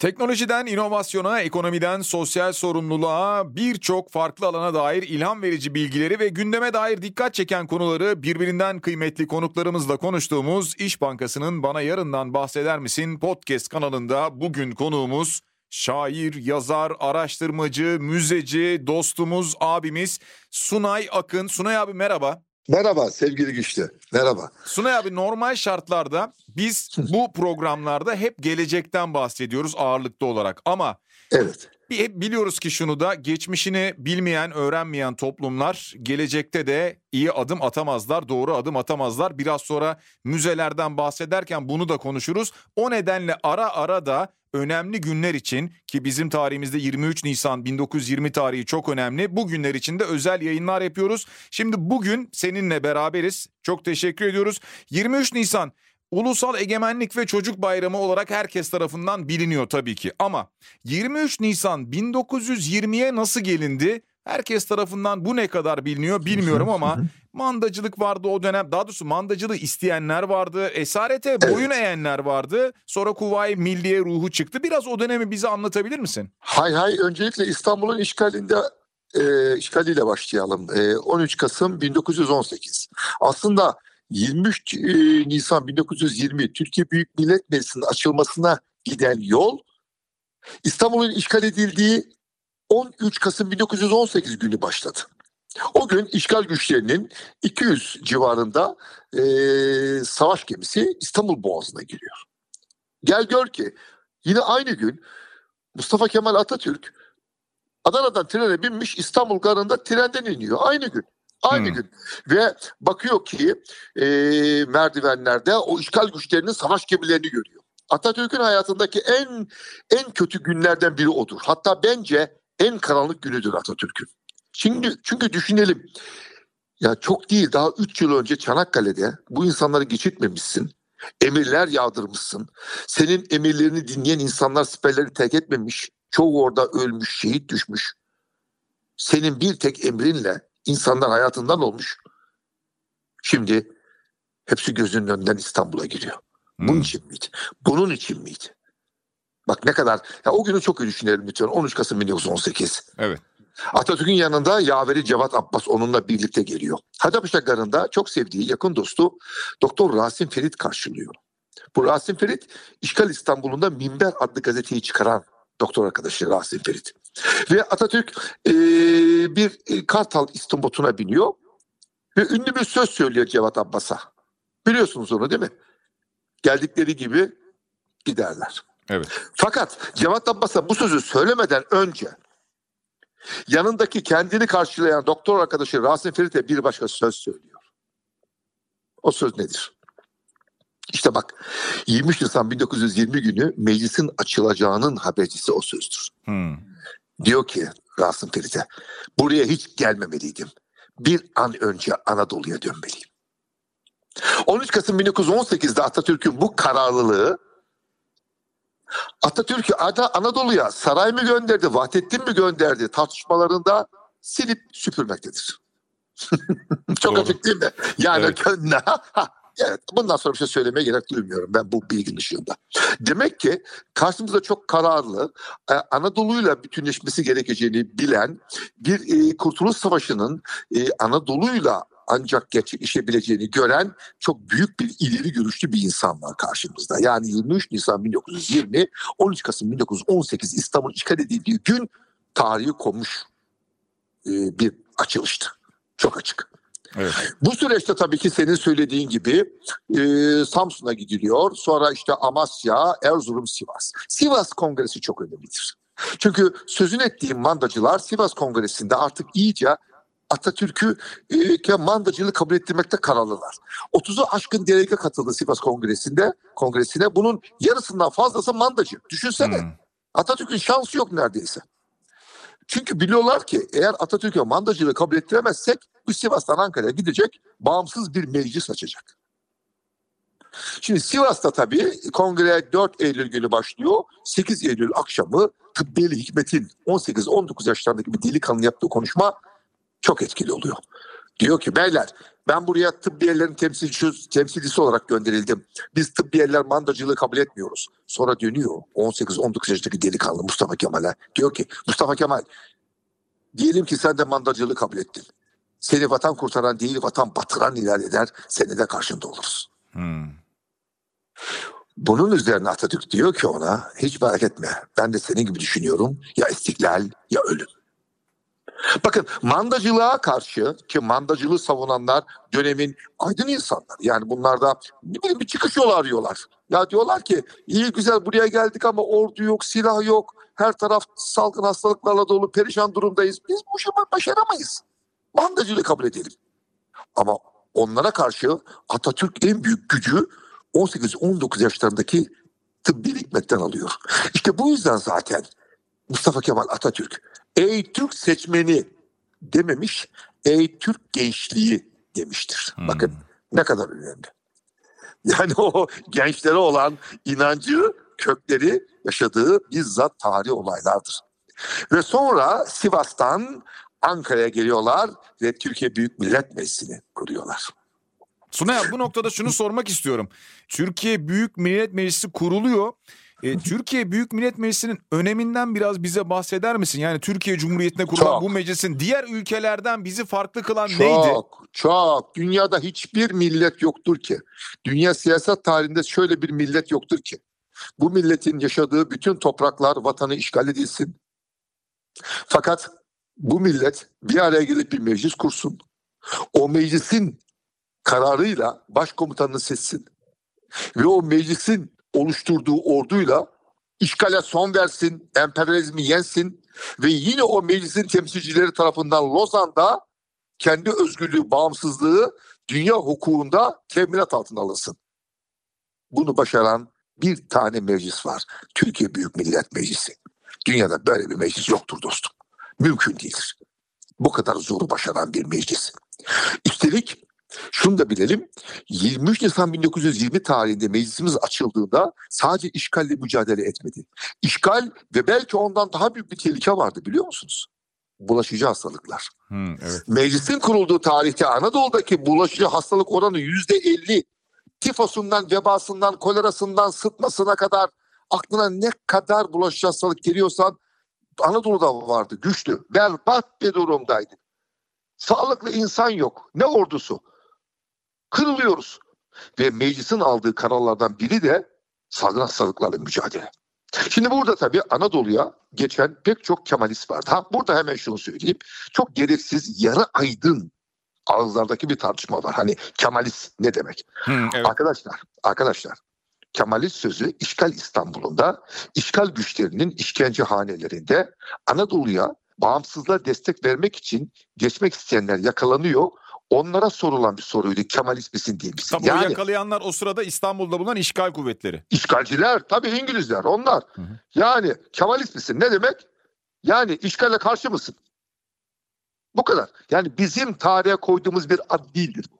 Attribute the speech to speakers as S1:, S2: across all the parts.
S1: Teknolojiden inovasyona, ekonomiden sosyal sorumluluğa birçok farklı alana dair ilham verici bilgileri ve gündeme dair dikkat çeken konuları birbirinden kıymetli konuklarımızla konuştuğumuz İş Bankası'nın Bana Yarından Bahseder Misin podcast kanalında bugün konuğumuz şair, yazar, araştırmacı, müzeci, dostumuz, abimiz Sunay Akın. Sunay abi merhaba.
S2: Merhaba sevgili Güçlü. Merhaba.
S1: Sunay abi normal şartlarda biz bu programlarda hep gelecekten bahsediyoruz ağırlıklı olarak ama
S2: Evet.
S1: Hep biliyoruz ki şunu da geçmişini bilmeyen, öğrenmeyen toplumlar gelecekte de iyi adım atamazlar, doğru adım atamazlar. Biraz sonra müzelerden bahsederken bunu da konuşuruz. O nedenle ara ara da önemli günler için ki bizim tarihimizde 23 Nisan 1920 tarihi çok önemli. Bu günler için de özel yayınlar yapıyoruz. Şimdi bugün seninle beraberiz. Çok teşekkür ediyoruz. 23 Nisan Ulusal Egemenlik ve Çocuk Bayramı olarak herkes tarafından biliniyor tabii ki. Ama 23 Nisan 1920'ye nasıl gelindi? Herkes tarafından bu ne kadar biliniyor bilmiyorum ama mandacılık vardı o dönem. Daha doğrusu mandacılığı isteyenler vardı. Esarete boyun eğenler vardı. Sonra Kuvayi Milliye ruhu çıktı. Biraz o dönemi bize anlatabilir misin?
S2: Hay hay öncelikle İstanbul'un işgalinde e, işgaliyle başlayalım. E, 13 Kasım 1918. Aslında 23 e, Nisan 1920 Türkiye Büyük Millet Meclisi'nin açılmasına giden yol İstanbul'un işgal edildiği 13 Kasım 1918 günü başladı. O gün işgal güçlerinin 200 civarında e, savaş gemisi İstanbul Boğazı'na giriyor. Gel gör ki yine aynı gün Mustafa Kemal Atatürk Adana'dan trene binmiş İstanbul garında trenden iniyor. Aynı gün. Aynı
S1: Hmm.
S2: gün. Ve bakıyor ki e, merdivenlerde o işgal güçlerinin savaş gemilerini görüyor. Atatürk'ün hayatındaki en en kötü günlerden biri odur. Hatta bence en karanlık günüdür Atatürk'ün. Şimdi çünkü düşünelim. Ya çok değil daha 3 yıl önce Çanakkale'de bu insanları geçirtmemişsin. Emirler yağdırmışsın. Senin emirlerini dinleyen insanlar siperleri terk etmemiş. Çoğu orada ölmüş, şehit düşmüş. Senin bir tek emrinle insanlar hayatından olmuş. Şimdi hepsi gözünün önünden İstanbul'a giriyor. Bunun
S1: Hmm.
S2: için miydi? Bunun için miydi? Bak ne kadar... Ya o günü çok iyi düşünelim lütfen. 13 Kasım 1918.
S1: Evet.
S2: Atatürk'ün yanında yaveri Cevat Abbas onunla birlikte geliyor. Hacıpaşa Garı'nda çok sevdiği yakın dostu Doktor Rasim Ferit karşılıyor. Bu Rasim Ferit işgal İstanbul'unda Minber adlı gazeteyi çıkaran doktor arkadaşı Rasim Ferit. Ve Atatürk eee, bir e, Kartal istimbotuna biniyor ve ünlü bir söz söylüyor Cevat Abbas'a. Biliyorsunuz onu değil mi? Geldikleri gibi giderler.
S1: Evet.
S2: Fakat Cevat Abbas'a bu sözü söylemeden önce yanındaki kendini karşılayan doktor arkadaşı Rasim Ferit'e bir başka söz söylüyor. O söz nedir? İşte bak 23 Nisan 1920 günü meclisin açılacağının habercisi o sözdür.
S1: Hmm.
S2: Diyor ki Rasim Ferit'e buraya hiç gelmemeliydim. Bir an önce Anadolu'ya dönmeliyim. 13 Kasım 1918'de Atatürk'ün bu kararlılığı Atatürk'ü Anadolu'ya saray mı gönderdi, Vahdettin mi gönderdi tartışmalarında silip süpürmektedir. Çok
S1: Doğru.
S2: açık değil mi? Yani
S1: Evet.
S2: evet, bundan sonra bir şey söylemeye gerek duymuyorum ben bu bilginin ışığında. Demek ki karşımızda çok kararlı, e, Anadolu'yla bütünleşmesi gerekeceğini bilen bir e, Kurtuluş Savaşı'nın e, Anadolu'yla ancak gerçekleşebileceğini gören çok büyük bir ileri görüşlü bir insan var karşımızda. Yani 23 Nisan 1920, 13 Kasım 1918 İstanbul işgal edildiği gün tarihi konmuş bir açılıştı. Çok açık.
S1: Evet.
S2: Bu süreçte tabii ki senin söylediğin gibi e, Samsun'a gidiliyor. Sonra işte Amasya, Erzurum, Sivas. Sivas Kongresi çok önemlidir. Çünkü sözün ettiğim mandacılar Sivas Kongresi'nde artık iyice Atatürk'ü e, mandacılığı kabul ettirmekte kararlılar. 30'u aşkın delege katıldı Sivas Kongresi'nde kongresine. Bunun yarısından fazlası mandacı. Düşünsene.
S1: Hmm.
S2: Atatürk'ün şansı yok neredeyse. Çünkü biliyorlar ki eğer Atatürk'e mandacılığı kabul ettiremezsek bu Sivas'tan Ankara'ya gidecek bağımsız bir meclis açacak. Şimdi Sivas'ta tabii kongre 4 Eylül günü başlıyor. 8 Eylül akşamı Tıbbiyeli Hikmet'in 18-19 yaşlarındaki bir delikanlı yaptığı konuşma çok etkili oluyor. Diyor ki beyler ben buraya tıbbiyelerin temsilcisi, temsilcisi olarak gönderildim. Biz tıbbiyeler mandacılığı kabul etmiyoruz. Sonra dönüyor 18-19 yaşındaki delikanlı Mustafa Kemal'e. Diyor ki Mustafa Kemal diyelim ki sen de mandacılığı kabul ettin. Seni vatan kurtaran değil vatan batıran ilan eder. Seni de karşında oluruz. Hmm. Bunun üzerine Atatürk diyor ki ona hiç merak etme ben de senin gibi düşünüyorum ya istiklal ya ölüm. Bakın mandacılığa karşı ki mandacılığı savunanlar dönemin aydın insanlar. Yani bunlar da bir, bir çıkış yolu arıyorlar. Ya diyorlar ki iyi güzel buraya geldik ama ordu yok, silah yok. Her taraf salgın hastalıklarla dolu perişan durumdayız. Biz bu işi başaramayız. Mandacılığı kabul edelim. Ama onlara karşı Atatürk en büyük gücü 18-19 yaşlarındaki tıbbi hikmetten alıyor. İşte bu yüzden zaten Mustafa Kemal Atatürk ey Türk seçmeni dememiş ey Türk gençliği demiştir. Hmm. Bakın ne kadar önemli. Yani o gençlere olan inancı, kökleri yaşadığı bizzat tarih olaylardır. Ve sonra Sivas'tan Ankara'ya geliyorlar ve Türkiye Büyük Millet Meclisi'ni kuruyorlar.
S1: Sunay bu noktada şunu sormak istiyorum. Türkiye Büyük Millet Meclisi kuruluyor. E, Türkiye Büyük Millet Meclisi'nin öneminden biraz bize bahseder misin? Yani Türkiye Cumhuriyeti'ne kurulan çok. bu meclisin diğer ülkelerden bizi farklı kılan
S2: çok,
S1: neydi?
S2: Çok, çok. Dünyada hiçbir millet yoktur ki. Dünya siyaset tarihinde şöyle bir millet yoktur ki. Bu milletin yaşadığı bütün topraklar vatanı işgal edilsin. Fakat bu millet bir araya gelip bir meclis kursun. O meclisin kararıyla başkomutanını seçsin. Ve o meclisin oluşturduğu orduyla işgale son versin, emperyalizmi yensin ve yine o meclisin temsilcileri tarafından Lozan'da kendi özgürlüğü, bağımsızlığı dünya hukukunda teminat altına alınsın. Bunu başaran bir tane meclis var. Türkiye Büyük Millet Meclisi. Dünyada böyle bir meclis yoktur dostum. Mümkün değildir. Bu kadar zoru başaran bir meclis. Üstelik şunu da bilelim. 23 Nisan 1920 tarihinde meclisimiz açıldığında sadece işgalle mücadele etmedi. İşgal ve belki ondan daha büyük bir tehlike vardı biliyor musunuz? Bulaşıcı hastalıklar. Hmm, evet. Meclisin kurulduğu tarihte Anadolu'daki bulaşıcı hastalık oranı yüzde elli. Tifosundan, vebasından, kolerasından, sıtmasına kadar aklına ne kadar bulaşıcı hastalık geliyorsan Anadolu'da vardı güçlü. Berbat bir durumdaydı. Sağlıklı insan yok. Ne ordusu? kırılıyoruz. Ve meclisin aldığı kararlardan biri de salgın hastalıklarla mücadele. Şimdi burada tabii Anadolu'ya geçen pek çok Kemalist vardı. Ha, burada hemen şunu söyleyeyim. Çok gereksiz yarı aydın ağızlardaki bir tartışma var. Hani Kemalist ne demek? Hmm, evet. Arkadaşlar, arkadaşlar Kemalist sözü işgal İstanbul'unda işgal güçlerinin işkence hanelerinde Anadolu'ya bağımsızlığa destek vermek için geçmek isteyenler yakalanıyor onlara sorulan bir soruydu. Kemalist misin değil misin?
S1: Tabii yani, yakalayanlar o sırada İstanbul'da bulunan işgal kuvvetleri.
S2: İşgalciler tabii İngilizler onlar. Hı hı. Yani Kemalist misin ne demek? Yani işgale karşı mısın? Bu kadar. Yani bizim tarihe koyduğumuz bir ad değildir bu.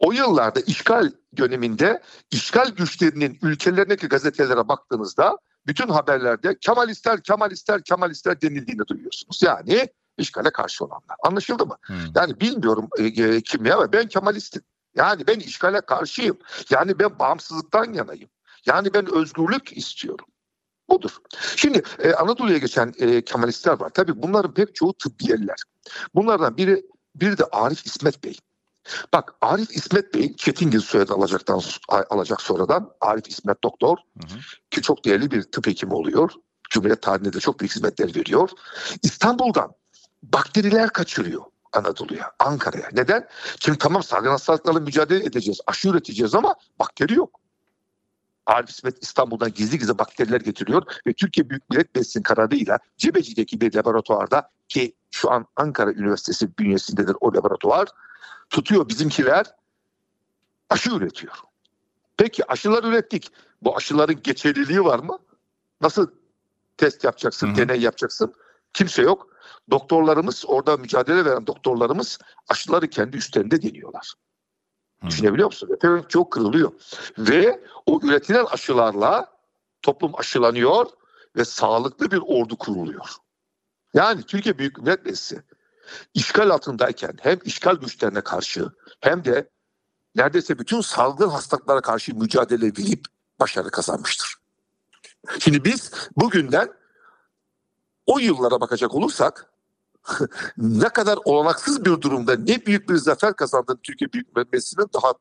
S2: O yıllarda işgal döneminde işgal güçlerinin ülkelerindeki gazetelere baktığınızda bütün haberlerde Kemalistler, Kemalistler, Kemalistler denildiğini duyuyorsunuz. Yani işgale karşı olanlar. Anlaşıldı mı? Hmm. Yani bilmiyorum e, e, kim ya ama ben Kemalistim. Yani ben işgale karşıyım. Yani ben bağımsızlıktan yanayım. Yani ben özgürlük istiyorum. Budur. Şimdi e, Anadolu'ya geçen e, Kemalistler var. Tabii bunların pek çoğu tıbbiyeliler. Bunlardan biri bir de Arif İsmet Bey. Bak Arif İsmet Bey Çetingil soyadı alacaktan alacak sonradan Arif İsmet Doktor hı hı. ki çok değerli bir tıp hekimi oluyor. Cumhuriyet tarihinde de çok büyük hizmetler veriyor. İstanbul'dan bakteriler kaçırıyor Anadolu'ya, Ankara'ya. Neden? Çünkü tamam salgın hastalıklarla mücadele edeceğiz, aşı üreteceğiz ama bakteri yok. Arif İsmet İstanbul'dan gizli gizli bakteriler getiriyor ve Türkiye Büyük Millet Meclisi'nin kararıyla Cebeci'deki bir laboratuvarda ki şu an Ankara Üniversitesi bünyesindedir o laboratuvar tutuyor bizimkiler aşı üretiyor. Peki aşılar ürettik. Bu aşıların geçerliliği var mı? Nasıl test yapacaksın, Hı-hı. deney yapacaksın? Kimse yok. Doktorlarımız orada mücadele veren doktorlarımız aşıları kendi üstlerinde deniyorlar. Düşünebiliyor musun? Pek çok kırılıyor. Ve o üretilen aşılarla toplum aşılanıyor ve sağlıklı bir ordu kuruluyor. Yani Türkiye Büyük Millet Meclisi işgal altındayken hem işgal güçlerine karşı hem de neredeyse bütün salgın hastalıklara karşı mücadele verip başarı kazanmıştır. Şimdi biz bugünden o yıllara bakacak olursak ne kadar olanaksız bir durumda ne büyük bir zafer kazandığını Türkiye Büyük Millet Meclisi'nin daha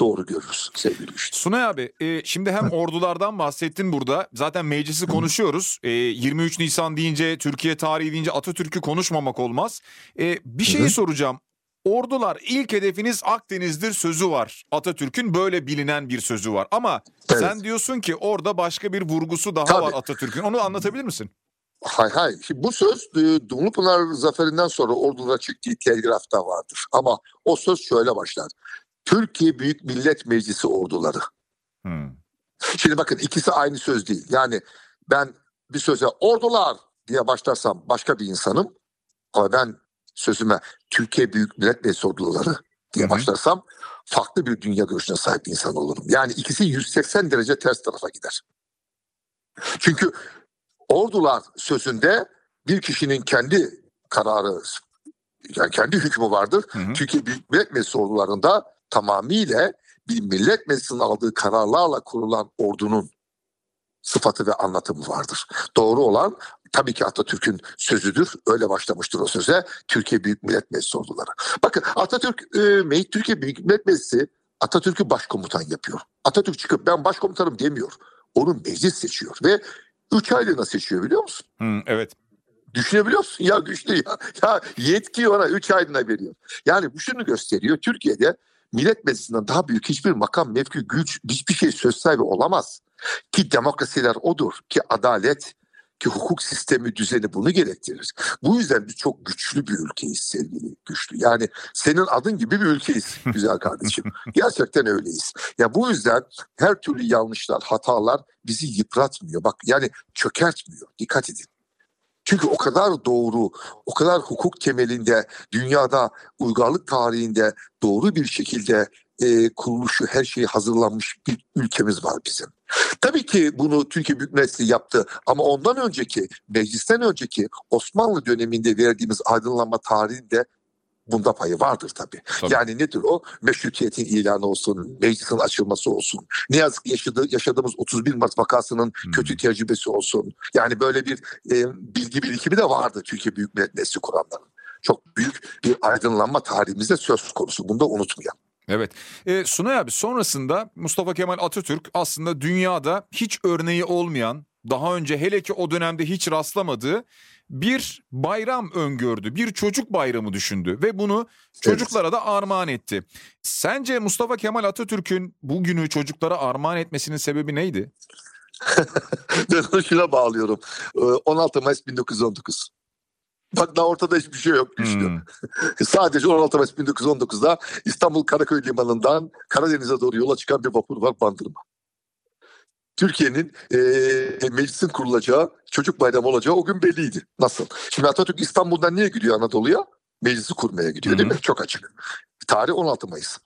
S2: doğru görürüz sevgili Müştü.
S1: Sunay abi e, şimdi hem ordulardan bahsettin burada. Zaten meclisi konuşuyoruz. E, 23 Nisan deyince Türkiye tarihi deyince Atatürk'ü konuşmamak olmaz. E, bir
S2: hı.
S1: soracağım. Ordular ilk hedefiniz Akdeniz'dir sözü var. Atatürk'ün böyle bilinen bir sözü var. Ama
S2: Evet.
S1: sen diyorsun ki orada başka bir vurgusu daha
S2: Tabii.
S1: var Atatürk'ün. Onu anlatabilir misin?
S2: Hay hay. Şimdi bu söz e, Dumlupınar zaferinden sonra ordulara çıktığı telgrafta vardır. Ama o söz şöyle başlar. Türkiye Büyük Millet Meclisi orduları.
S1: Hmm.
S2: Şimdi bakın ikisi aynı söz değil. Yani ben bir söze ordular diye başlarsam başka bir insanım. Ama ben sözüme Türkiye Büyük Millet Meclisi orduları diye
S1: Hı hı.
S2: başlarsam farklı bir dünya görüşüne sahip bir insan olurum. Yani ikisi 180 derece ters tarafa gider. Çünkü ordular sözünde bir kişinin kendi kararı yani kendi hükmü vardır.
S1: Hı hı.
S2: Türkiye Büyük Millet Meclisi ordularında tamamıyla bir millet meclisinin aldığı kararlarla kurulan ordunun sıfatı ve anlatımı vardır. Doğru olan tabii ki Atatürk'ün sözüdür. Öyle başlamıştır o söze. Türkiye Büyük Millet Meclisi orduları. Bakın Atatürk, e, Türkiye Büyük Millet Meclisi Atatürk'ü başkomutan yapıyor. Atatürk çıkıp ben başkomutanım demiyor. Onu meclis seçiyor ve 3 aylığına seçiyor biliyor musun?
S1: Hmm, evet.
S2: Düşünebiliyor musun? Ya güçlü ya. Ya yetkiyi ona 3 aylığına veriyor. Yani bu şunu gösteriyor. Türkiye'de millet meclisinden daha büyük hiçbir makam, mevki, güç, hiçbir şey söz sahibi olamaz. Ki demokrasiler odur. Ki adalet, ki hukuk sistemi düzeni bunu gerektirir. Bu yüzden biz çok güçlü bir ülkeyiz sevgili güçlü. Yani senin adın gibi bir ülkeyiz güzel kardeşim. Gerçekten öyleyiz. Ya bu yüzden her türlü yanlışlar, hatalar bizi yıpratmıyor. Bak yani çökertmiyor. Dikkat edin. Çünkü o kadar doğru, o kadar hukuk temelinde, dünyada uygarlık tarihinde doğru bir şekilde e, kuruluşu her şeyi hazırlanmış bir ülkemiz var bizim. Tabii ki bunu Türkiye Büyük Meclisi yaptı ama ondan önceki, meclisten önceki Osmanlı döneminde verdiğimiz aydınlanma tarihinde bunda payı vardır tabii.
S1: Tabii.
S2: Yani nedir o? Meşrutiyetin ilanı olsun, meclisin açılması olsun. Ne yazık ki yaşadığı, yaşadığımız 31 Mart vakasının
S1: Hmm.
S2: kötü tecrübesi olsun. Yani böyle bir e, bilgi birikimi de vardı Türkiye Büyük Millet Meclisi kuranların. Çok büyük bir aydınlanma tarihimizde söz konusu. Bunu da unutmayalım.
S1: Evet. E, Sunay abi sonrasında Mustafa Kemal Atatürk aslında dünyada hiç örneği olmayan, daha önce hele ki o dönemde hiç rastlamadığı bir bayram öngördü. Bir çocuk bayramı düşündü ve bunu çocuklara da armağan etti. Sence Mustafa Kemal Atatürk'ün bugünü çocuklara armağan etmesinin sebebi neydi?
S2: ben onu şuna bağlıyorum. E, 16 Mayıs 1919. Bak daha ortada hiçbir şey yok. Güçlü.
S1: Hmm.
S2: Sadece 16 Mayıs 1919'da İstanbul Karaköy Limanı'ndan Karadeniz'e doğru yola çıkan bir vapur var Bandırma. Türkiye'nin eee meclisin kurulacağı, çocuk bayramı olacağı o gün belliydi. Nasıl? Şimdi Atatürk İstanbul'dan niye gidiyor Anadolu'ya? Meclisi kurmaya gidiyor değil mi? Çok açık. Tarih 16 Mayıs.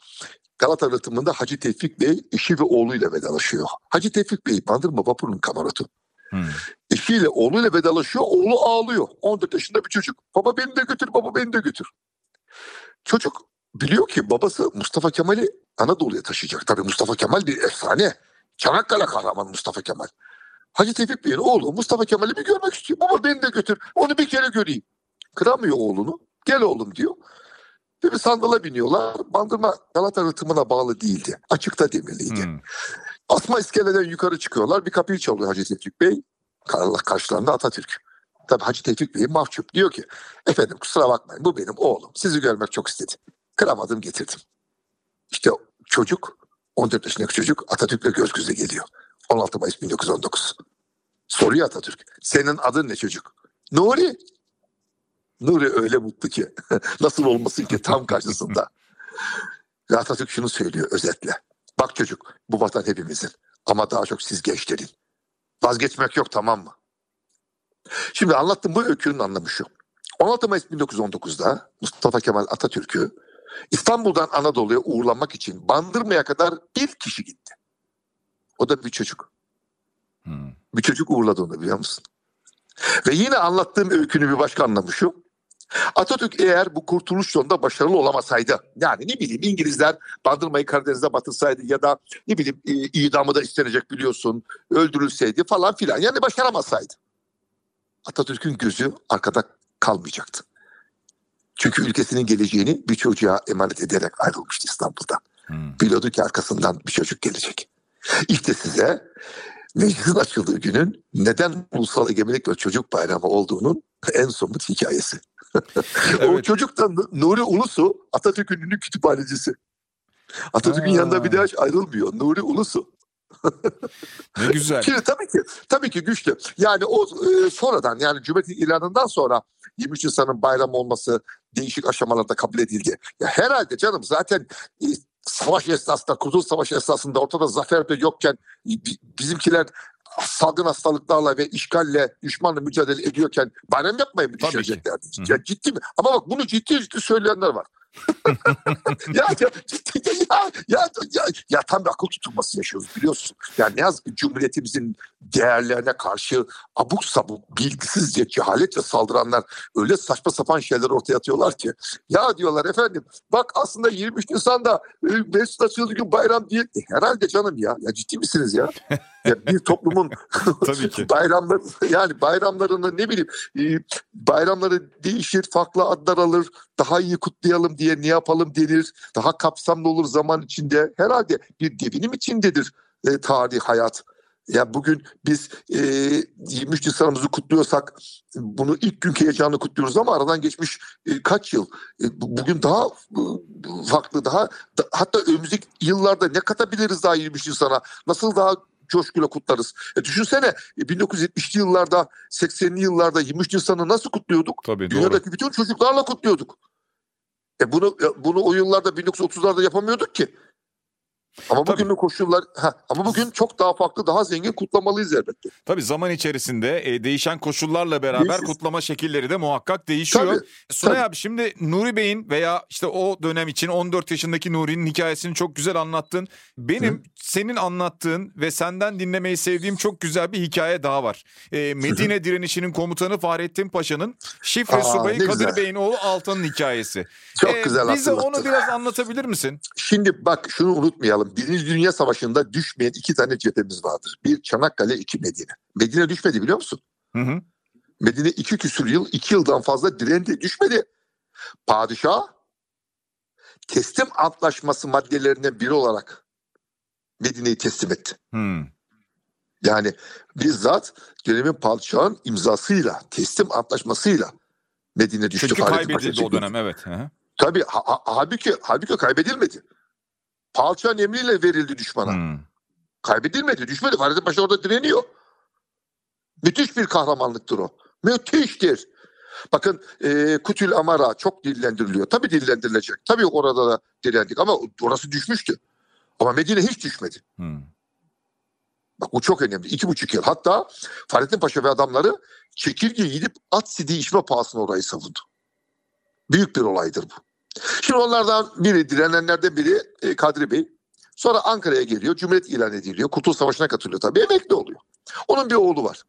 S2: Galata rıhtımında Hacı Tevfik Bey eşi ve oğluyla vedalaşıyor. Hacı Tevfik Bey Bandırma vapurunun kamarotu.
S1: Hmm.
S2: Eşiyle oğluyla vedalaşıyor. Oğlu ağlıyor. 14 yaşında bir çocuk. Baba beni de götür, baba beni de götür. Çocuk biliyor ki babası Mustafa Kemal'i Anadolu'ya taşıyacak. Tabii Mustafa Kemal bir efsane. Çanakkale kahramanı Mustafa Kemal. Hacı Tevfik Bey'in oğlu Mustafa Kemal'i bir görmek istiyor. Baba beni de götür. Onu bir kere göreyim. Kıramıyor oğlunu. Gel oğlum diyor. Ve bir sandala biniyorlar. Bandırma Galata rıhtımına bağlı değildi. Açıkta demirliydi.
S1: Hmm.
S2: Asma iskeleden yukarı çıkıyorlar. Bir kapıyı çalıyor Hacı Tevfik Bey. Kar- Karşılarında Atatürk. Tabii Hacı Tevfik Bey mahcup. Diyor ki efendim kusura bakmayın bu benim oğlum. Sizi görmek çok istedim. Kıramadım getirdim. İşte çocuk 14 yaşındaki çocuk Atatürk'le göz göze geliyor. 16 Mayıs 1919. Soruyor Atatürk. Senin adın ne çocuk? Nuri. Nuri öyle mutlu ki. Nasıl olmasın ki tam karşısında. Ve Atatürk şunu söylüyor özetle. Bak çocuk bu vatan hepimizin ama daha çok siz gençlerin. Vazgeçmek yok tamam mı? Şimdi anlattığım bu öykünün anlamı şu. 16 Mayıs 1919'da Mustafa Kemal Atatürk'ü İstanbul'dan Anadolu'ya uğurlamak için Bandırma'ya kadar bir kişi gitti. O da bir çocuk.
S1: Hmm.
S2: Bir çocuk uğurladı onu biliyor musun? Ve yine anlattığım öykünün bir başka anlamı şu. Atatürk eğer bu kurtuluş yolunda başarılı olamasaydı yani ne bileyim İngilizler Bandırmayı Karadeniz'de batırsaydı ya da ne bileyim e, idamı da istenecek biliyorsun öldürülseydi falan filan yani başaramasaydı Atatürk'ün gözü arkada kalmayacaktı. Çünkü ülkesinin geleceğini bir çocuğa emanet ederek ayrılmıştı İstanbul'dan. Hmm. Biliyordu ki arkasından bir çocuk gelecek. İşte size meclisin açıldığı günün neden Ulusal Egemenlik ve Çocuk Bayramı olduğunun en somut hikayesi. evet. o çocuk da Nuri Ulusu Atatürk'ün ünlü kütüphanecisi. Atatürk'ün yanında bir daha ayrılmıyor. Nuri Ulusu.
S1: ne güzel.
S2: Şimdi tabii ki tabii ki güçlü. Yani o e, sonradan yani Cumhuriyet ilanından sonra 23 Nisan'ın bayram olması değişik aşamalarda kabul edildi. Ya herhalde canım zaten e, savaş esnasında, Kurtuluş Savaşı esnasında ortada zafer de yokken bizimkiler salgın hastalıklarla ve işgalle, düşmanla mücadele ediyorken bayram yapmayı mı düşüneceklerdi? Ya ciddi mi? Ama bak bunu ciddi ciddi söyleyenler var. Ya, ya, ya, ya, ya, ya tam bir akıl tutulması yaşıyoruz biliyorsun. Yani ne yazık ki Cumhuriyetimizin değerlerine karşı abuk sabuk, bilgisizce, cehaletle saldıranlar öyle saçma sapan şeyler ortaya atıyorlar ki. Ya diyorlar efendim bak aslında 23 Nisan'da e, Mesut açıldığı gün bayram değil. E, herhalde canım ya. Ya ciddi misiniz ya? ya bir toplumun bayramları yani bayramlarını ne bileyim e, bayramları değişir, farklı adlar alır, daha iyi kutlayalım diye ne yapalım denir. Daha kapsamlı olur zaman içinde. Herhalde bir devinim içindedir e, tarih, hayat. Ya bugün biz e, 23 Nisan'ımızı kutluyorsak bunu ilk günkü heyecanla kutluyoruz ama aradan geçmiş e, kaç yıl. E, bugün daha e, farklı, daha da, hatta önümüzdeki yıllarda ne katabiliriz daha 23 Nisan'a? Nasıl daha coşkuyla kutlarız. E düşünsene 1970'li e, yıllarda 80'li yıllarda 23 Nisan'ı nasıl kutluyorduk?
S1: Tabii,
S2: Dünyadaki
S1: doğru.
S2: bütün çocuklarla kutluyorduk. E bunu e, bunu o yıllarda 1930'larda yapamıyorduk ki. Ama Tabii. bugünün koşullar heh, ama bugün çok daha farklı, daha zengin kutlamalıyız elbette.
S1: Tabii zaman içerisinde e, değişen koşullarla beraber Değişir. kutlama şekilleri de muhakkak değişiyor. Tabii, Sunay tabii. abi şimdi Nuri Bey'in veya işte o dönem için 14 yaşındaki Nuri'nin hikayesini çok güzel anlattın. Benim Hı. senin anlattığın ve senden dinlemeyi sevdiğim çok güzel bir hikaye daha var. E, Medine Hı. direnişinin komutanı Fahrettin Paşa'nın şifre Aa, subayı Kadir güzel. Bey'in oğlu Altan'ın hikayesi.
S2: Çok e, güzel
S1: Bize onu biraz anlatabilir misin?
S2: Şimdi bak şunu unutmayalım unutmayalım. Birinci Dünya Savaşı'nda düşmeyen iki tane cephemiz vardır. Bir Çanakkale, iki Medine. Medine düşmedi biliyor musun? Hı hı. Medine iki küsür yıl, iki yıldan fazla direndi, düşmedi. Padişah teslim antlaşması maddelerinden biri olarak Medine'yi teslim etti. Hmm. Yani bizzat dönemin padişahın imzasıyla, teslim antlaşmasıyla Medine düştü.
S1: Çünkü kaybedildi o dönem evet. Hı
S2: Tabii ha, ha, halbuki, halbuki kaybedilmedi. Palçan emriyle verildi düşmana. Hmm. Kaybedilmedi, düşmedi. Fahrettin Paşa orada direniyor. Müthiş bir kahramanlıktır o. Müthiştir. Bakın e, Kutül Amara çok dillendiriliyor. Tabii dillendirilecek. Tabii orada da direndik ama orası düşmüştü. Ama Medine hiç düşmedi. Hmm. Bak bu çok önemli. İki buçuk yıl. Hatta Fahrettin Paşa ve adamları çekirge gidip at sidiği içme pahasına orayı savundu. Büyük bir olaydır bu. Şimdi onlardan biri, direnenlerden biri e, Kadri Bey. Sonra Ankara'ya geliyor. Cumhuriyet ilan ediliyor. Kurtuluş Savaşı'na katılıyor tabii. Emekli oluyor. Onun bir oğlu var.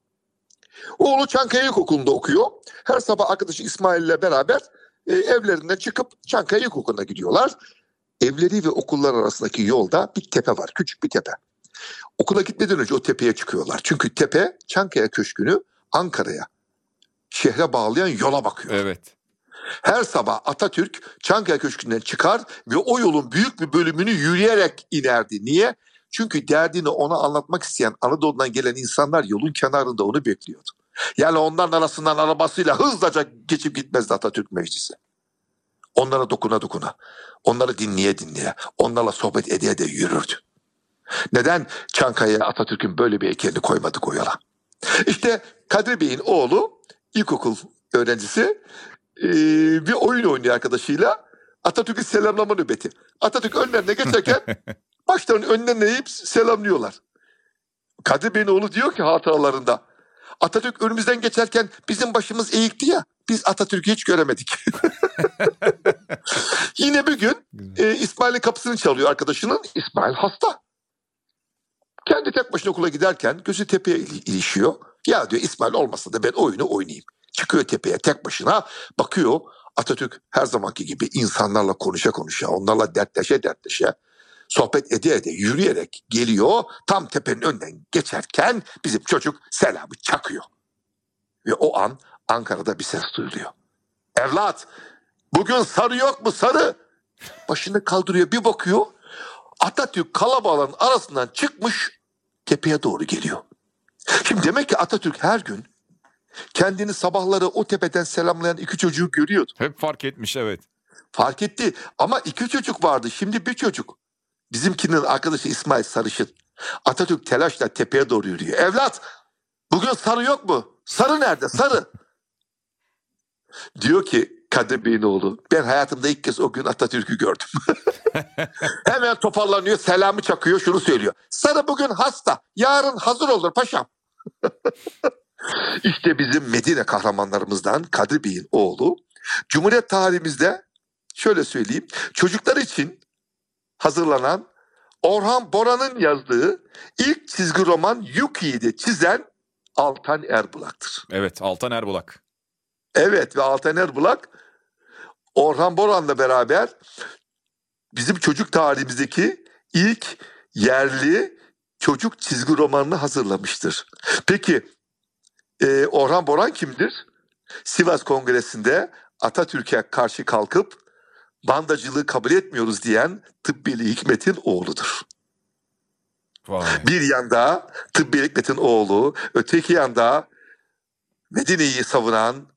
S2: Oğlu Çankaya İlkokulu'nda okuyor. Her sabah arkadaşı İsmail ile beraber e, evlerinden çıkıp Çankaya İlkokulu'na gidiyorlar. Evleri ve okullar arasındaki yolda bir tepe var. Küçük bir tepe. Okula gitmeden önce o tepeye çıkıyorlar. Çünkü tepe Çankaya Köşkü'nü Ankara'ya, şehre bağlayan yola bakıyor.
S1: Evet.
S2: Her sabah Atatürk Çankaya Köşkü'nden çıkar ve o yolun büyük bir bölümünü yürüyerek inerdi. Niye? Çünkü derdini ona anlatmak isteyen Anadolu'dan gelen insanlar yolun kenarında onu bekliyordu. Yani onların arasından arabasıyla hızlıca geçip gitmezdi Atatürk meclisi. Onlara dokuna dokuna, onları dinleye dinleye, onlarla sohbet ede ede yürürdü. Neden Çankaya'ya Atatürk'ün böyle bir heykelini koymadık o yola? İşte Kadri Bey'in oğlu ilkokul öğrencisi e, bir oyun oynuyor arkadaşıyla. Atatürk'ü selamlama nöbeti. Atatürk önlerine geçerken başlarının önlerine eğip selamlıyorlar. Kadir Bey'in oğlu diyor ki hatıralarında. Atatürk önümüzden geçerken bizim başımız eğikti ya. Biz Atatürk'ü hiç göremedik. Yine bir gün e, İsmail'in kapısını çalıyor arkadaşının. İsmail hasta. Kendi tek başına okula giderken gözü tepeye ilişiyor. Ya diyor İsmail olmasa da ben oyunu oynayayım. Çıkıyor tepeye tek başına bakıyor Atatürk her zamanki gibi insanlarla konuşa konuşa onlarla dertleşe dertleşe sohbet ede ede yürüyerek geliyor. Tam tepenin önünden geçerken bizim çocuk selamı çakıyor. Ve o an Ankara'da bir ses duyuluyor. Evlat bugün sarı yok mu sarı? Başını kaldırıyor bir bakıyor. Atatürk kalabalığın arasından çıkmış tepeye doğru geliyor. Şimdi demek ki Atatürk her gün kendini sabahları o tepeden selamlayan iki çocuğu görüyordu.
S1: Hep fark etmiş evet.
S2: Fark etti ama iki çocuk vardı şimdi bir çocuk. Bizimkinin arkadaşı İsmail Sarışın. Atatürk telaşla tepeye doğru yürüyor. Evlat bugün sarı yok mu? Sarı nerede sarı? Diyor ki Kadir Bey'in oğlu ben hayatımda ilk kez o gün Atatürk'ü gördüm. Hemen toparlanıyor selamı çakıyor şunu söylüyor. Sarı bugün hasta yarın hazır olur paşam. işte bizim Medine kahramanlarımızdan Kadir Bey'in oğlu Cumhuriyet tarihimizde şöyle söyleyeyim çocuklar için hazırlanan Orhan Boran'ın yazdığı ilk çizgi roman Yuki'yi de çizen Altan Erbulak'tır.
S1: Evet Altan Erbulak.
S2: Evet ve Altan Erbulak Orhan Boran'la beraber bizim çocuk tarihimizdeki ilk yerli çocuk çizgi romanını hazırlamıştır. Peki e, Orhan Boran kimdir? Sivas Kongresi'nde Atatürk'e karşı kalkıp bandacılığı kabul etmiyoruz diyen Tıbbeli Hikmet'in oğludur.
S1: Vay.
S2: Bir yanda Tıbbeli Hikmet'in oğlu, öteki yanda Medine'yi savunan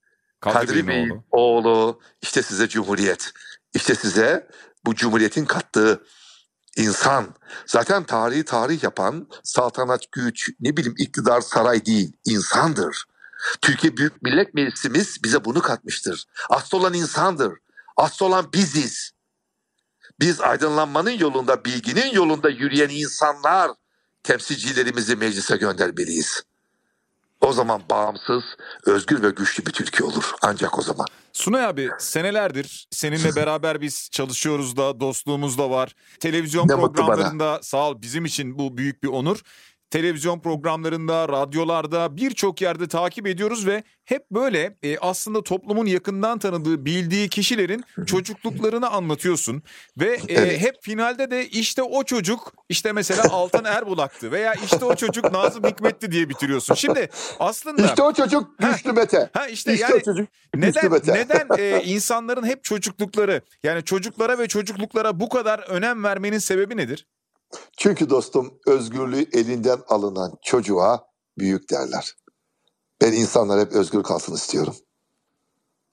S1: Kadri
S2: Kadri
S1: Bey'in oğlu.
S2: oğlu. İşte size Cumhuriyet. İşte size bu Cumhuriyet'in kattığı insan. Zaten tarihi tarih yapan saltanat güç, ne bileyim iktidar saray değil, insandır. Türkiye Büyük Millet Meclisimiz bize bunu katmıştır. Asıl olan insandır. Asıl olan biziz. Biz aydınlanmanın yolunda, bilginin yolunda yürüyen insanlar temsilcilerimizi meclise göndermeliyiz. O zaman bağımsız, özgür ve güçlü bir Türkiye olur. Ancak o zaman.
S1: Sunay abi senelerdir seninle beraber biz çalışıyoruz da dostluğumuz da var. Televizyon
S2: Ne
S1: programlarında sağ ol bizim için bu büyük bir onur. Televizyon programlarında, radyolarda birçok yerde takip ediyoruz ve hep böyle e, aslında toplumun yakından tanıdığı, bildiği kişilerin çocukluklarını anlatıyorsun. Ve e,
S2: Evet.
S1: hep finalde de işte o çocuk, işte mesela Altan Erbulak'tı veya işte o çocuk Nazım Hikmet'ti diye bitiriyorsun. Şimdi aslında...
S2: İşte o çocuk güçlü Mete.
S1: Ha işte
S2: İşte
S1: yani
S2: o çocuk
S1: neden
S2: Mete.
S1: neden e, insanların hep çocuklukları yani çocuklara ve çocukluklara bu kadar önem vermenin sebebi nedir?
S2: Çünkü dostum özgürlüğü elinden alınan çocuğa büyük derler. Ben insanlar hep özgür kalsın istiyorum.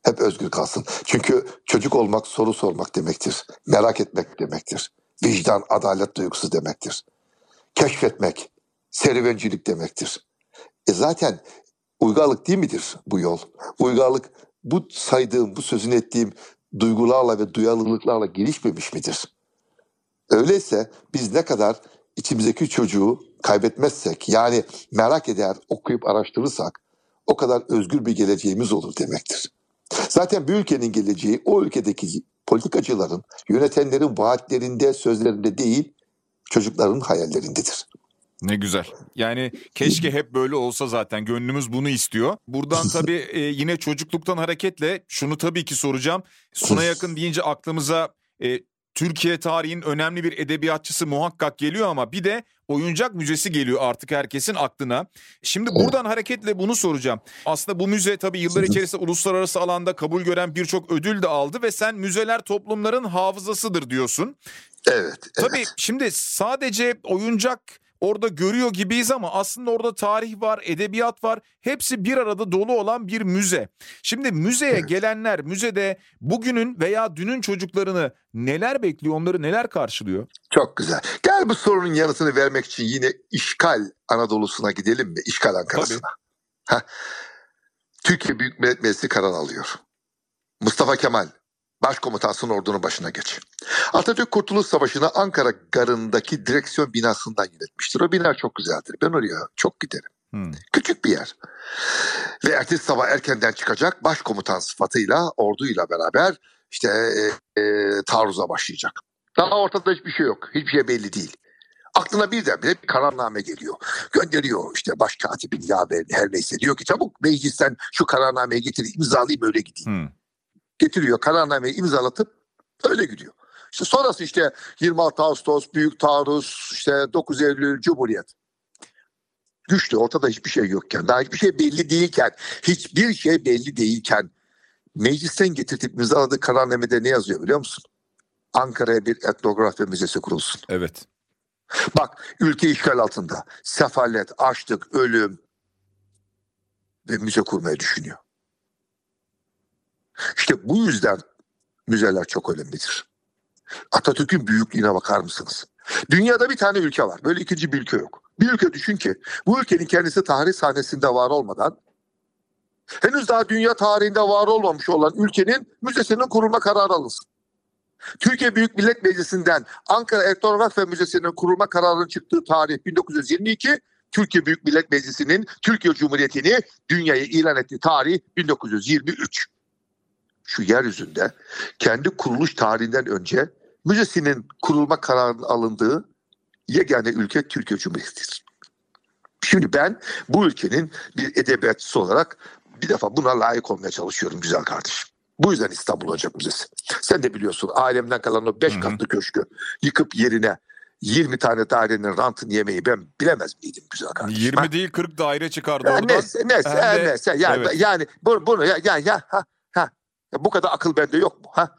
S2: Hep özgür kalsın. Çünkü çocuk olmak soru sormak demektir. Merak etmek demektir. Vicdan, adalet duygusu demektir. Keşfetmek, serüvencilik demektir. E zaten uygarlık değil midir bu yol? Uygarlık bu saydığım, bu sözünü ettiğim duygularla ve duyarlılıklarla gelişmemiş midir? Öyleyse biz ne kadar içimizdeki çocuğu kaybetmezsek yani merak eder, okuyup araştırırsak o kadar özgür bir geleceğimiz olur demektir. Zaten bir ülkenin geleceği o ülkedeki politikacıların, yönetenlerin vaatlerinde, sözlerinde değil, çocukların hayallerindedir.
S1: Ne güzel. Yani keşke hep böyle olsa zaten gönlümüz bunu istiyor. Buradan tabii e, yine çocukluktan hareketle şunu tabii ki soracağım. Suna yakın deyince aklımıza e, Türkiye tarihinin önemli bir edebiyatçısı muhakkak geliyor ama bir de oyuncak müzesi geliyor artık herkesin aklına. Şimdi buradan hareketle bunu soracağım. Aslında bu müze tabii yıllar içerisinde uluslararası alanda kabul gören birçok ödül de aldı ve sen müzeler toplumların hafızasıdır diyorsun.
S2: Evet, evet.
S1: Tabii şimdi sadece oyuncak orada görüyor gibiyiz ama aslında orada tarih var, edebiyat var. Hepsi bir arada dolu olan bir müze. Şimdi müzeye gelenler müzede bugünün veya dünün çocuklarını neler bekliyor, onları neler karşılıyor?
S2: Çok güzel. Gel bu sorunun yanıtını vermek için yine işgal Anadolu'suna gidelim mi? İşgal Ankara'sına. Türkiye Büyük Millet Meclisi karar alıyor. Mustafa Kemal başkomutansın ordunun başına geç. Atatürk Kurtuluş Savaşı'nı Ankara Garı'ndaki direksiyon binasından yönetmiştir. O bina çok güzeldir. Ben oraya çok giderim.
S1: Hmm.
S2: Küçük bir yer. Ve ertesi sabah erkenden çıkacak başkomutan sıfatıyla orduyla beraber işte e, e, taarruza başlayacak. Daha ortada hiçbir şey yok. Hiçbir şey belli değil. Aklına birdenbire bir kararname geliyor. Gönderiyor işte baş katibin ya her neyse. Diyor ki çabuk meclisten şu kararnameyi getir imzalayayım öyle gideyim.
S1: Hmm.
S2: Getiriyor kararnameyi imzalatıp öyle gidiyor. İşte sonrası işte 26 Ağustos, Büyük Taarruz, işte 9 Eylül, Cumhuriyet. Güçlü ortada hiçbir şey yokken, daha hiçbir şey belli değilken, hiçbir şey belli değilken meclisten getirtip imzaladığı kararnamede ne yazıyor biliyor musun? Ankara'ya bir etnografya müzesi kurulsun.
S1: Evet.
S2: Bak ülke işgal altında. Sefalet, açlık, ölüm ve müze kurmayı düşünüyor. İşte bu yüzden müzeler çok önemlidir. Atatürk'ün büyüklüğüne bakar mısınız? Dünyada bir tane ülke var. Böyle ikinci bir ülke yok. Bir ülke düşün ki bu ülkenin kendisi tarih sahnesinde var olmadan henüz daha dünya tarihinde var olmamış olan ülkenin müzesinin kurulma kararı alınsın. Türkiye Büyük Millet Meclisi'nden Ankara Etnografya Müzesi'nin kurulma kararının çıktığı tarih 1922, Türkiye Büyük Millet Meclisi'nin Türkiye Cumhuriyeti'ni dünyaya ilan ettiği tarih 1923. Şu yeryüzünde kendi kuruluş tarihinden önce müzesinin kurulma kararının alındığı yegane ülke Türkiye Cumhuriyeti'dir. Şimdi ben bu ülkenin bir edebiyatçısı olarak bir defa buna layık olmaya çalışıyorum güzel kardeşim. Bu yüzden İstanbul Ocak Müzesi. Sen de biliyorsun ailemden kalan o 5 katlı köşkü yıkıp yerine 20 tane dairenin rantını yemeyi ben bilemez miydim güzel kardeşim?
S1: 20 değil 40 daire çıkardı
S2: Ya
S1: oradan.
S2: neyse neyse
S1: de-
S2: neyse yani,
S1: evet.
S2: yani bunu, bunu ya, ya, ya, ha, ha. Ya bu kadar akıl bende yok mu ha?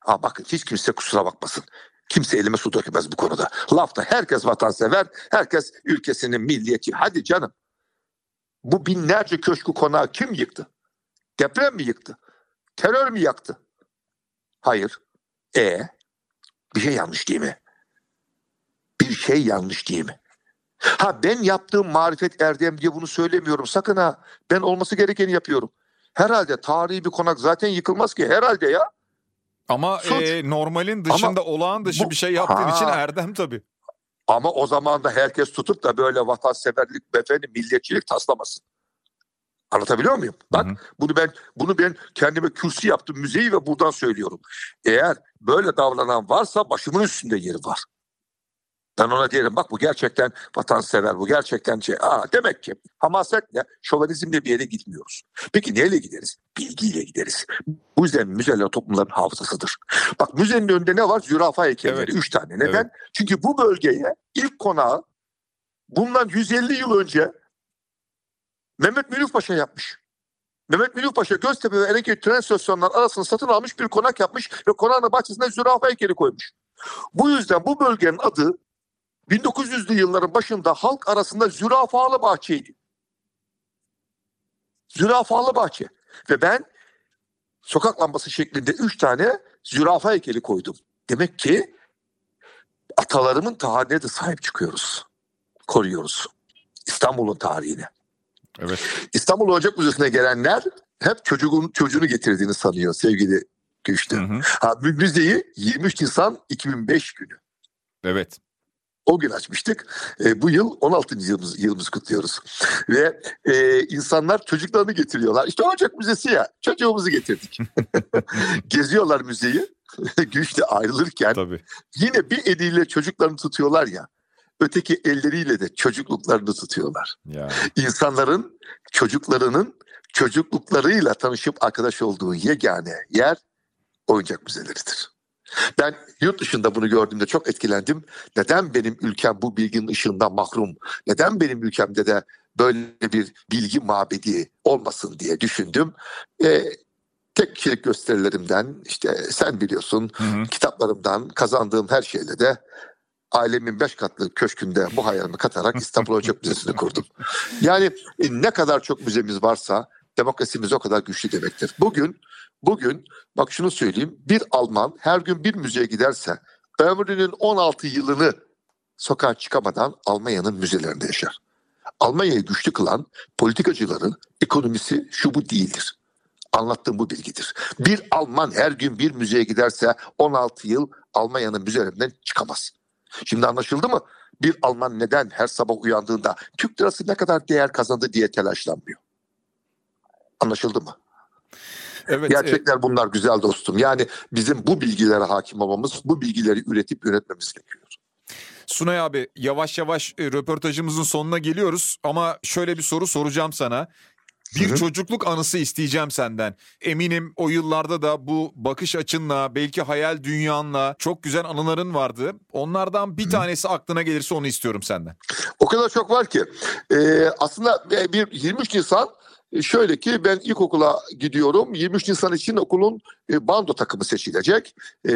S2: Ha bakın hiç kimse kusura bakmasın. Kimse elime su dökemez bu konuda. Lafta herkes vatansever, herkes ülkesinin milliyetçi. Hadi canım. Bu binlerce köşkü konağı kim yıktı? Deprem mi yıktı? Terör mü yaktı? Hayır. E bir şey yanlış değil mi? Bir şey yanlış değil mi? Ha ben yaptığım marifet erdem diye bunu söylemiyorum. Sakın ha. Ben olması gerekeni yapıyorum. Herhalde tarihi bir konak zaten yıkılmaz ki. Herhalde ya.
S1: Ama
S2: Suç.
S1: e, normalin dışında olağan dışı
S2: bu-
S1: bir şey yaptığın
S2: Ha.
S1: için erdem tabii.
S2: Ama o zaman da herkes tutup da böyle vatanseverlik, efendim, milliyetçilik taslamasın. Anlatabiliyor muyum? Bak
S1: Hı hı.
S2: bunu ben bunu ben kendime kürsü yaptım müzeyi ve buradan söylüyorum. Eğer böyle davranan varsa başımın üstünde yeri var. Ben ona diyelim bak bu gerçekten vatansever, bu gerçekten şey. Aa, demek ki hamasetle, şovanizmle bir yere gitmiyoruz. Peki neyle gideriz? Bilgiyle gideriz. Bu yüzden müzeler toplumların hafızasıdır. Bak müzenin önünde ne var? Zürafa heykelleri.
S1: Evet.
S2: Üç tane. Neden?
S1: Evet.
S2: Çünkü bu bölgeye ilk konağı bundan 150 yıl önce Mehmet Mülük Paşa yapmış. Mehmet Mülük Paşa Göztepe ve Erenköy tren istasyonları arasını satın almış bir konak yapmış ve konağın bahçesine zürafa heykeli koymuş. Bu yüzden bu bölgenin adı 1900'lü yılların başında halk arasında zürafalı bahçeydi. Zürafalı bahçe. Ve ben sokak lambası şeklinde üç tane zürafa heykeli koydum. Demek ki atalarımın tarihine de sahip çıkıyoruz. Koruyoruz. İstanbul'un tarihine.
S1: Evet.
S2: İstanbul Ocak Müzesi'ne gelenler hep çocuğun çocuğunu getirdiğini sanıyor sevgili Güçlü.
S1: Hı hı.
S2: Ha, mü- müzeyi 23 Nisan 2005 günü.
S1: Evet.
S2: O gün açmıştık. E, bu yıl 16. yılımız, yılımız kutluyoruz. Ve e, insanlar çocuklarını getiriyorlar. İşte Ocak Müzesi ya. Çocuğumuzu getirdik. Geziyorlar müzeyi. Güçle ayrılırken
S1: Tabii.
S2: yine bir eliyle çocuklarını tutuyorlar ya. Öteki elleriyle de çocukluklarını tutuyorlar.
S1: Ya.
S2: İnsanların çocuklarının çocukluklarıyla tanışıp arkadaş olduğu yegane yer oyuncak müzeleridir. Ben yurt dışında bunu gördüğümde çok etkilendim. Neden benim ülkem bu bilginin ışığından mahrum? Neden benim ülkemde de böyle bir bilgi mabedi olmasın diye düşündüm. Ee, tek kişilik gösterilerimden işte sen biliyorsun
S1: Hı hı.
S2: kitaplarımdan kazandığım her şeyle de ailemin beş katlı köşkünde bu hayalimi katarak İstanbul Ocak Müzesi'ni kurdum. Yani e, ne kadar çok müzemiz varsa demokrasimiz o kadar güçlü demektir. Bugün bugün bak şunu söyleyeyim bir Alman her gün bir müzeye giderse ömrünün 16 yılını sokağa çıkamadan Almanya'nın müzelerinde yaşar. Almanya'yı güçlü kılan politikacıların ekonomisi şu bu değildir. Anlattığım bu bilgidir. Bir Alman her gün bir müzeye giderse 16 yıl Almanya'nın müzelerinden çıkamaz. Şimdi anlaşıldı mı? Bir Alman neden her sabah uyandığında Türk lirası ne kadar değer kazandı diye telaşlanmıyor? Anlaşıldı mı?
S1: Evet.
S2: Gerçekler bunlar güzel dostum. Yani bizim bu bilgilere hakim olmamız, bu bilgileri üretip yönetmemiz gerekiyor.
S1: Sunay abi yavaş yavaş e, röportajımızın sonuna geliyoruz ama şöyle bir soru soracağım sana. Bir
S2: Hı hı.
S1: çocukluk anısı isteyeceğim senden. Eminim o yıllarda da bu bakış açınla, belki hayal dünyanla çok güzel anıların vardı. Onlardan bir tanesi aklına gelirse onu istiyorum senden.
S2: O kadar çok var ki. Ee, aslında e, bir 23 Nisan şöyle ki ben ilkokula gidiyorum. 23 Nisan için okulun e, bando takımı seçilecek. E,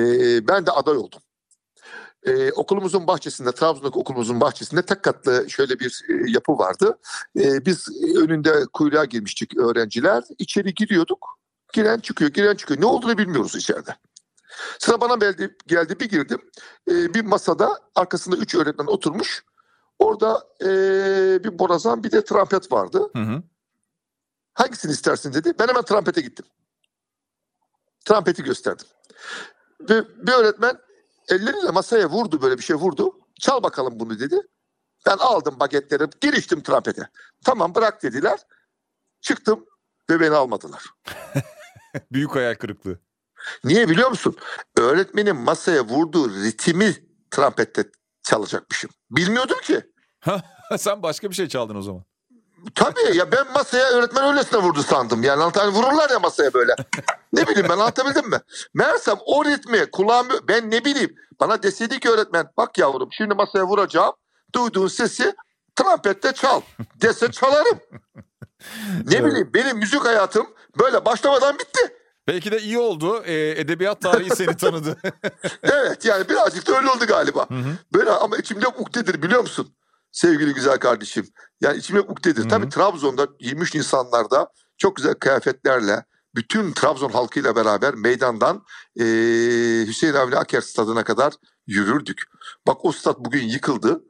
S2: ben de aday oldum. E, okulumuzun bahçesinde, Trabzon'daki okulumuzun bahçesinde tek katlı şöyle bir e, yapı vardı. E, biz önünde kuyruğa girmiştik öğrenciler. İçeri giriyorduk. Giren çıkıyor, giren çıkıyor. Ne olduğunu bilmiyoruz içeride. Sıra bana geldi, geldi bir girdim. E, bir masada arkasında üç öğretmen oturmuş. Orada e, bir borazan bir de trompet vardı.
S1: Hı hı.
S2: Hangisini istersin dedi. Ben hemen trompete gittim. Trompeti gösterdim. Ve bir öğretmen elleriyle masaya vurdu böyle bir şey vurdu. Çal bakalım bunu dedi. Ben aldım bagetleri giriştim trompete. Tamam bırak dediler. Çıktım ve beni almadılar.
S1: Büyük hayal kırıklığı.
S2: Niye biliyor musun? Öğretmenin masaya vurduğu ritmi trompette çalacakmışım. Bilmiyordum ki.
S1: Sen başka bir şey çaldın o zaman.
S2: Tabii ya ben masaya öğretmen öylesine vurdu sandım. Yani anlatan vururlar ya masaya böyle. ne bileyim ben anlatabildim mi? Meğersem o ritmi kulağım ben ne bileyim. Bana deseydi ki öğretmen bak yavrum şimdi masaya vuracağım. Duyduğun sesi trompette çal. Dese çalarım. Ne bileyim benim müzik hayatım böyle başlamadan bitti.
S1: Belki de iyi oldu. Ee, edebiyat tarihi seni tanıdı.
S2: Evet yani birazcık da öyle oldu galiba.
S1: Hı hı.
S2: Böyle ama içimde ukdedir biliyor musun? Sevgili güzel kardeşim. Yani içimde ukdedir.
S1: Hı hı.
S2: Tabii Trabzon'da 23 Nisanlarda çok güzel kıyafetlerle bütün Trabzon halkıyla beraber meydandan eee, Hüseyin Avni Aker stadına kadar yürürdük. Bak o stat bugün yıkıldı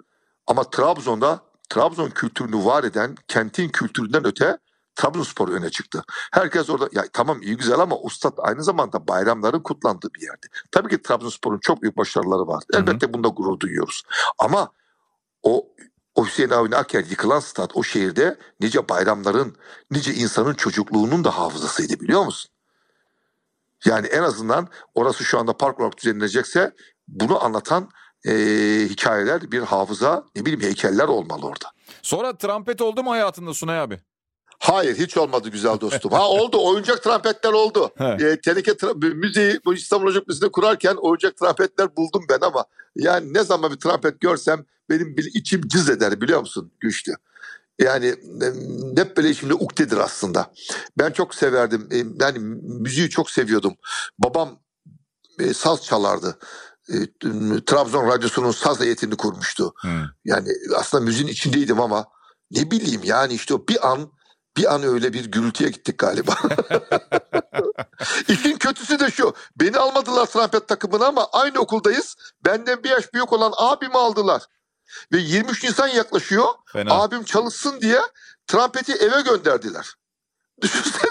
S2: ama Trabzon'da Trabzon kültürünü var eden kentin kültüründen öte Trabzonspor öne çıktı. Herkes orada ya tamam iyi güzel ama o stat aynı zamanda bayramların kutlandığı bir yerdi. Tabii ki Trabzonspor'un çok büyük başarıları var. Elbette bunda gurur duyuyoruz. Ama o o Hüseyin Avni Aker yıkılan stat o şehirde nice bayramların, nice insanın çocukluğunun da hafızasıydı biliyor musun? Yani en azından orası şu anda park olarak düzenlenecekse bunu anlatan eee, hikayeler, bir hafıza, ne bileyim heykeller olmalı orada.
S1: Sonra trompet oldu mu hayatında Sunay abi?
S2: Hayır hiç olmadı güzel dostum. Ha oldu oyuncak trompetler oldu. E, teneke tra- müziği bu İstanbul Ocak Müziği'nde kurarken oyuncak trompetler buldum ben ama yani ne zaman bir trompet görsem benim bir içim cız eder biliyor musun güçlü. Yani hep böyle içimde ukdedir aslında. Ben çok severdim. E, yani müziği çok seviyordum. Babam e, saz çalardı. E, Trabzon Radyosu'nun saz heyetini kurmuştu. Yani aslında müziğin içindeydim ama ne bileyim yani işte o bir an bir an öyle bir gürültüye gittik galiba. İşin kötüsü de şu. Beni almadılar trompet takımına ama aynı okuldayız. Benden bir yaş büyük olan abimi aldılar. Ve 23 Nisan yaklaşıyor.
S1: Fena.
S2: Abim çalışsın diye trompeti eve gönderdiler. Düşünsene.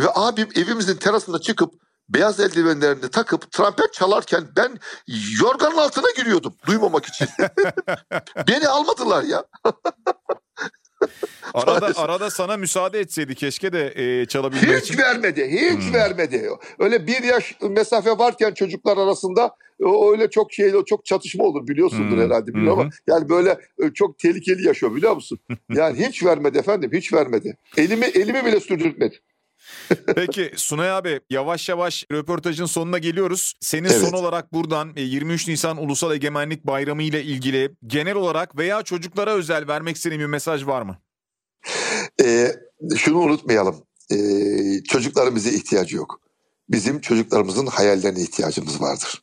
S2: Ve abim evimizin terasında çıkıp beyaz eldivenlerini takıp trompet çalarken ben yorganın altına giriyordum duymamak için. Beni almadılar ya.
S1: Arada arada sana müsaade etseydi keşke de e, çalabilmek
S2: Hiç
S1: için.
S2: vermedi, hiç
S1: Hmm.
S2: vermedi. Öyle bir yaş mesafe varken çocuklar arasında o öyle çok şey, çok çatışma olur biliyorsundur
S1: Hmm.
S2: herhalde bilmiyorum
S1: Hı
S2: ama yani böyle e, çok tehlikeli yaşıyor biliyor musun? Yani hiç vermedi efendim, hiç vermedi. Elimi elimi bile sürdürtmedi.
S1: Peki Sunay abi yavaş yavaş röportajın sonuna geliyoruz. Senin
S2: Evet.
S1: son olarak buradan e, 23 Nisan Ulusal Egemenlik Bayramı ile ilgili genel olarak veya çocuklara özel vermek istediğin bir mesaj var mı?
S2: Ee, şunu unutmayalım. Ee, çocukların bize ihtiyacı yok. Bizim çocuklarımızın hayallerine ihtiyacımız vardır.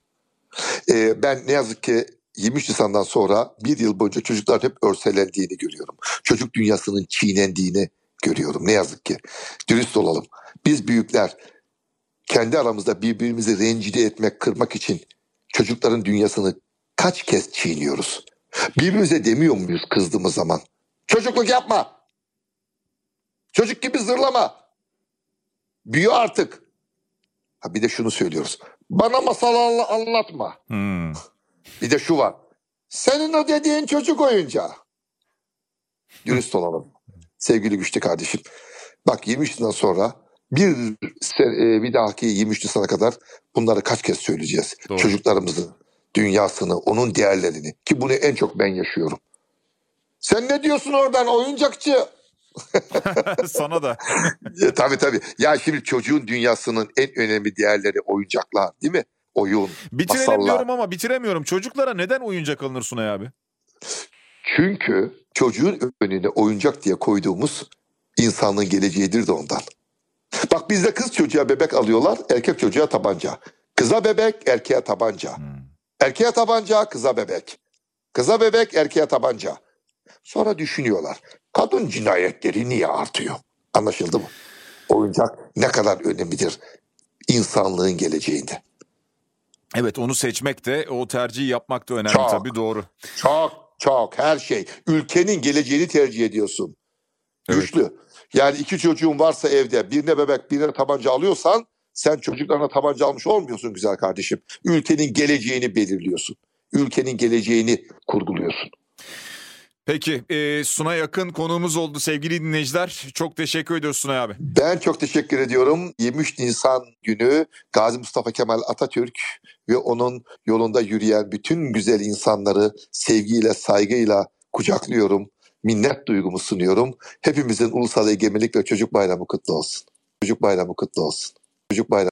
S2: Ee, ben ne yazık ki 23 Nisan'dan sonra bir yıl boyunca çocuklar hep örselendiğini görüyorum. Çocuk dünyasının çiğnendiğini görüyorum ne yazık ki. Dürüst olalım. Biz büyükler kendi aramızda birbirimizi rencide etmek, kırmak için çocukların dünyasını kaç kez çiğniyoruz? Birbirimize demiyor muyuz kızdığımız zaman? Çocukluk yapma. Çocuk gibi zırlama. Büyü artık. Ha bir de şunu söylüyoruz. Bana masal anla- anlatma.
S1: Hmm.
S2: Bir de şu var. Senin o dediğin çocuk oyuncağı. Dürüst olalım. Sevgili güçlü kardeşim. Bak 23 Nisan sonra bir e, bir dahaki 23 Nisan'a kadar bunları kaç kez söyleyeceğiz.
S1: Doğru.
S2: Çocuklarımızı dünyasını, onun değerlerini ki bunu en çok ben yaşıyorum. Sen ne diyorsun oradan oyuncakçı?
S1: Sana da.
S2: Ya, tabii tabii. Ya şimdi çocuğun dünyasının en önemli değerleri oyuncaklar değil mi? Oyun,
S1: Bitirelim
S2: masallar.
S1: diyorum ama bitiremiyorum. Çocuklara neden oyuncak alınır Sunay abi?
S2: Çünkü çocuğun önüne oyuncak diye koyduğumuz insanlığın geleceğidir de ondan. Bak bizde kız çocuğa bebek alıyorlar, erkek çocuğa tabanca. Kıza bebek, erkeğe tabanca.
S1: Hmm.
S2: Erkeğe tabanca, kıza bebek. Kıza bebek, erkeğe tabanca. Sonra düşünüyorlar. Kadın cinayetleri niye artıyor? Anlaşıldı mı? Oyuncak ne kadar önemlidir insanlığın geleceğinde.
S1: Evet onu seçmek de o tercihi yapmak da önemli
S2: Çok.
S1: tabii doğru.
S2: Çok çok her şey. Ülkenin geleceğini tercih ediyorsun.
S1: Evet.
S2: Güçlü. Yani iki çocuğun varsa evde birine bebek birine tabanca alıyorsan sen çocuklarına tabanca almış olmuyorsun güzel kardeşim. Ülkenin geleceğini belirliyorsun. Ülkenin geleceğini kurguluyorsun.
S1: Peki e, Sunay Yakın konuğumuz oldu sevgili dinleyiciler. Çok teşekkür ediyoruz Sunay abi.
S2: Ben çok teşekkür ediyorum. 23 Nisan günü Gazi Mustafa Kemal Atatürk ve onun yolunda yürüyen bütün güzel insanları sevgiyle, saygıyla kucaklıyorum. Minnet duygumu sunuyorum. Hepimizin Ulusal Egemenlik ve Çocuk Bayramı kutlu olsun. Çocuk Bayramı kutlu olsun. Çocuk Bayramı